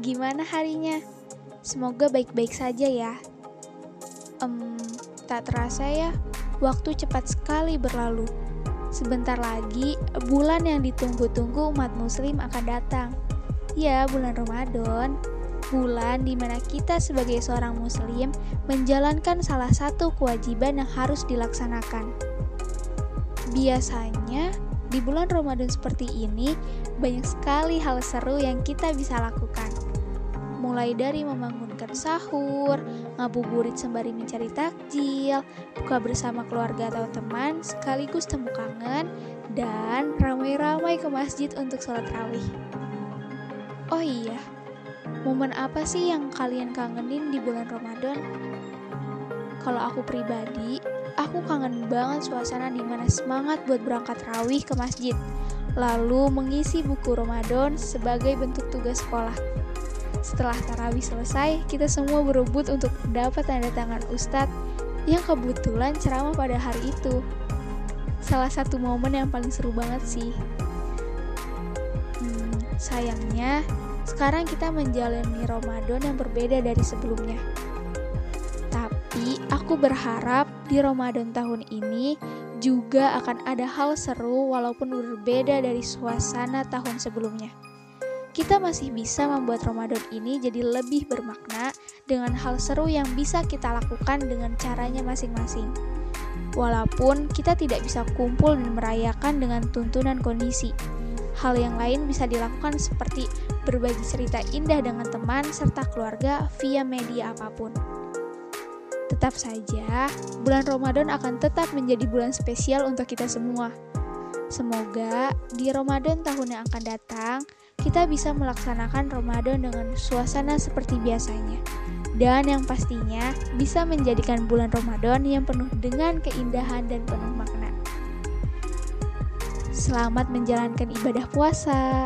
gimana harinya? Semoga baik-baik saja ya. Um, tak terasa ya, waktu cepat sekali berlalu. Sebentar lagi, bulan yang ditunggu-tunggu umat muslim akan datang. Ya, bulan Ramadan. Bulan di mana kita sebagai seorang muslim menjalankan salah satu kewajiban yang harus dilaksanakan. Biasanya, di bulan Ramadan seperti ini, banyak sekali hal seru yang kita bisa lakukan. Mulai dari membangunkan sahur, ngabuburit sembari mencari takjil, buka bersama keluarga atau teman, sekaligus temu kangen, dan ramai-ramai ke masjid untuk sholat rawih. Oh iya, momen apa sih yang kalian kangenin di bulan Ramadan? Kalau aku pribadi, aku kangen banget suasana di mana semangat buat berangkat rawih ke masjid, lalu mengisi buku Ramadan sebagai bentuk tugas sekolah. Setelah tarawih selesai, kita semua berebut untuk dapat tanda tangan ustadz yang kebetulan ceramah pada hari itu. Salah satu momen yang paling seru banget sih. Hmm, sayangnya, sekarang kita menjalani Ramadan yang berbeda dari sebelumnya. Tapi aku berharap di Ramadan tahun ini juga akan ada hal seru walaupun berbeda dari suasana tahun sebelumnya. Kita masih bisa membuat Ramadan ini jadi lebih bermakna dengan hal seru yang bisa kita lakukan dengan caranya masing-masing. Walaupun kita tidak bisa kumpul dan merayakan dengan tuntunan kondisi, hal yang lain bisa dilakukan seperti berbagi cerita indah dengan teman serta keluarga via media apa pun. Tetap saja, bulan Ramadan akan tetap menjadi bulan spesial untuk kita semua. Semoga di Ramadan tahun yang akan datang, kita bisa melaksanakan Ramadan dengan suasana seperti biasanya. Dan yang pastinya bisa menjadikan bulan Ramadan yang penuh dengan keindahan dan penuh makna. Selamat menjalankan ibadah puasa.